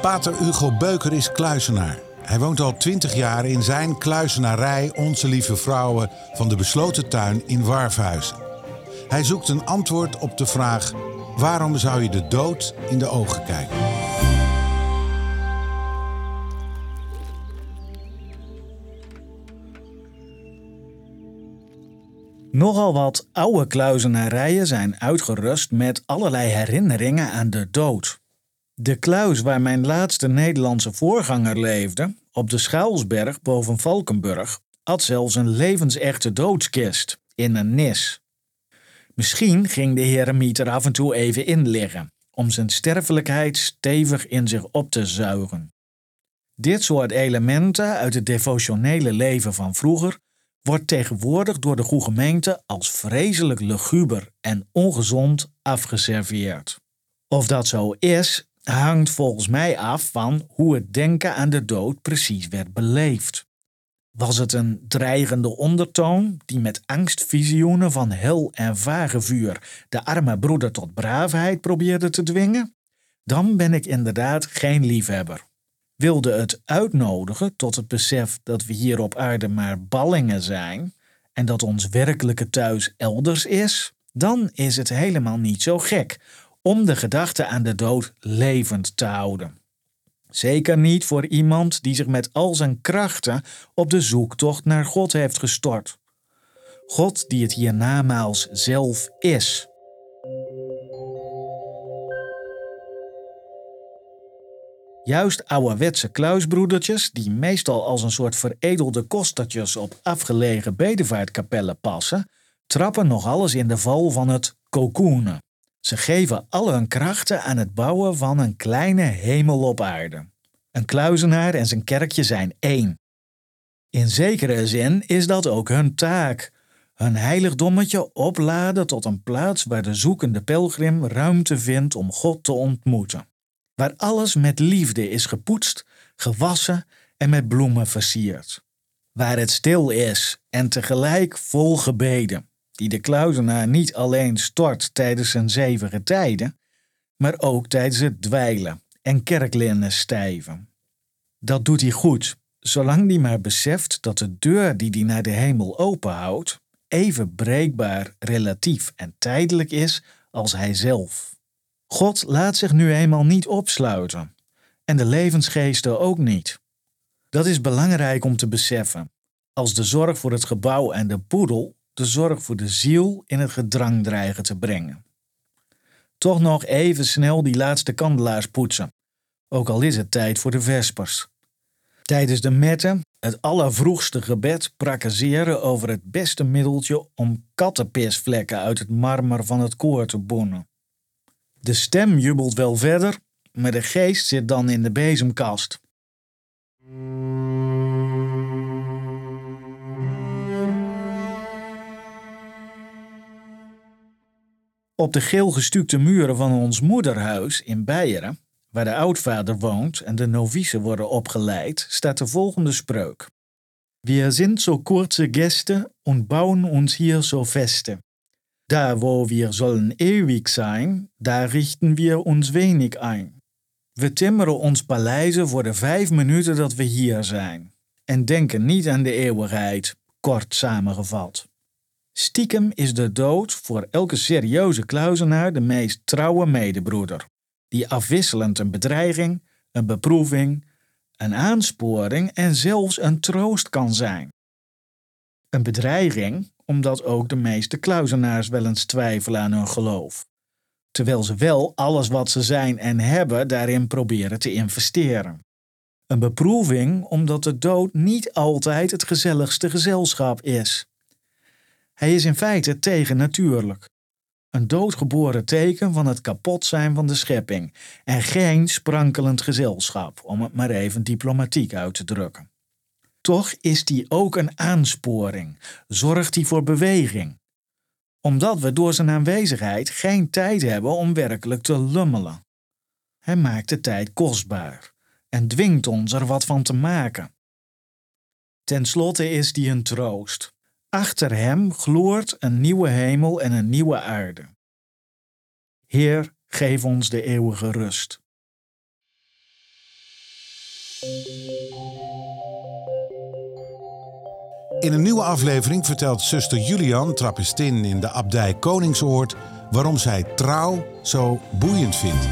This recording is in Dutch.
Pater Hugo Beuker is kluizenaar. Hij woont al twintig jaar in zijn kluizenarij Onze Lieve Vrouwen van de Besloten Tuin in Warfhuizen. Hij zoekt een antwoord op de vraag: waarom zou je de dood in de ogen kijken? Nogal wat oude kluizenarijen zijn uitgerust met allerlei herinneringen aan de dood. De kluis waar mijn laatste Nederlandse voorganger leefde, op de Schaalsberg boven Valkenburg, had zelfs een levensechte doodskist in een nis. Misschien ging de heremiet er af en toe even in liggen, om zijn sterfelijkheid stevig in zich op te zuigen. Dit soort elementen uit het devotionele leven van vroeger wordt tegenwoordig door de goede gemeente als vreselijk luguber en ongezond afgeserveerd. Of dat zo is, hangt volgens mij af van hoe het denken aan de dood precies werd beleefd. Was het een dreigende ondertoon die met angstvisioenen van hel en vagevuur de arme broeder tot braafheid probeerde te dwingen? Dan ben ik inderdaad geen liefhebber. Wilde het uitnodigen tot het besef dat we hier op aarde maar ballingen zijn en dat ons werkelijke thuis elders is, dan is het helemaal niet zo gek om de gedachte aan de dood levend te houden. Zeker niet voor iemand die zich met al zijn krachten op de zoektocht naar God heeft gestort. God die het hiernamaals zelf is. Juist ouderwetse kluisbroedertjes, die meestal als een soort veredelde kostertjes op afgelegen bedevaartkapellen passen, trappen nog alles in de val van het cocoonen. Ze geven al hun krachten aan het bouwen van een kleine hemel op aarde. Een kluizenaar en zijn kerkje zijn één. In zekere zin is dat ook hun taak. Hun heiligdommetje opladen tot een plaats waar de zoekende pelgrim ruimte vindt om God te ontmoeten. Waar alles met liefde is gepoetst, gewassen en met bloemen versierd. Waar het stil is en tegelijk vol gebeden die de kluizenaar niet alleen stort tijdens zijn zevige tijden, maar ook tijdens het dweilen en kerklinnen stijven. Dat doet hij goed, zolang hij maar beseft dat de deur die hij naar de hemel openhoudt, even breekbaar, relatief en tijdelijk is als hij zelf. God laat zich nu eenmaal niet opsluiten, en de levensgeesten ook niet. Dat is belangrijk om te beseffen, als de zorg voor het gebouw en de poedel de zorg voor de ziel in het gedrang dreigen te brengen. Toch nog even snel die laatste kandelaars poetsen, ook al is het tijd voor de vespers. Tijdens de metten het allervroegste gebed prakaseren over het beste middeltje om kattenpisvlekken uit het marmer van het koor te boenen. De stem jubelt wel verder, maar de geest zit dan in de bezemkast. Op de geel gestukte muren van ons moederhuis in Beieren, waar de oudvader woont en de novicen worden opgeleid, staat de volgende spreuk. Wir sind so kurze Gäste und bauen uns hier so feste. Da wo wir sollen ewig sein, da richten wir uns wenig ein. We timmeren ons paleizen voor de vijf minuten dat we hier zijn en denken niet aan de eeuwigheid, kort samengevat. Stiekem is de dood voor elke serieuze kluizenaar de meest trouwe medebroeder, die afwisselend een bedreiging, een beproeving, een aansporing en zelfs een troost kan zijn. Een bedreiging omdat ook de meeste kluizenaars wel eens twijfelen aan hun geloof, terwijl ze wel alles wat ze zijn en hebben daarin proberen te investeren. Een beproeving omdat de dood niet altijd het gezelligste gezelschap is hij is in feite tegennatuurlijk. Een doodgeboren teken van het kapot zijn van de schepping en geen sprankelend gezelschap, om het maar even diplomatiek uit te drukken. Toch is die ook een aansporing, zorgt die voor beweging. Omdat we door zijn aanwezigheid geen tijd hebben om werkelijk te lummelen. Hij maakt de tijd kostbaar en dwingt ons er wat van te maken. Ten slotte is die een troost. Achter hem gloort een nieuwe hemel en een nieuwe aarde. Heer, geef ons de eeuwige rust. In een nieuwe aflevering vertelt zuster Julian, trappistin in de abdij Koningsoord, waarom zij trouw zo boeiend vindt.